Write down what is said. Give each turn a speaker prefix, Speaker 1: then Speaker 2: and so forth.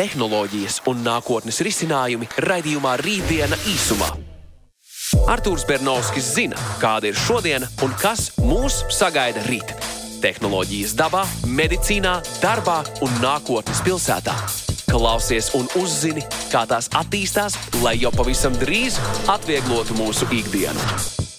Speaker 1: tehnoloģijas un nākotnes risinājumi raidījumā Rītdiena īsumā. Arthurs Bernovskis zina, kāda ir šodiena un kas mūs sagaida rīt. Tehnoloģijas dabā, medicīnā, darbā un nākotnes pilsētā. Klausies un uzzini, kā tās attīstās, lai jau pavisam drīz atvieglotu mūsu ikdienu.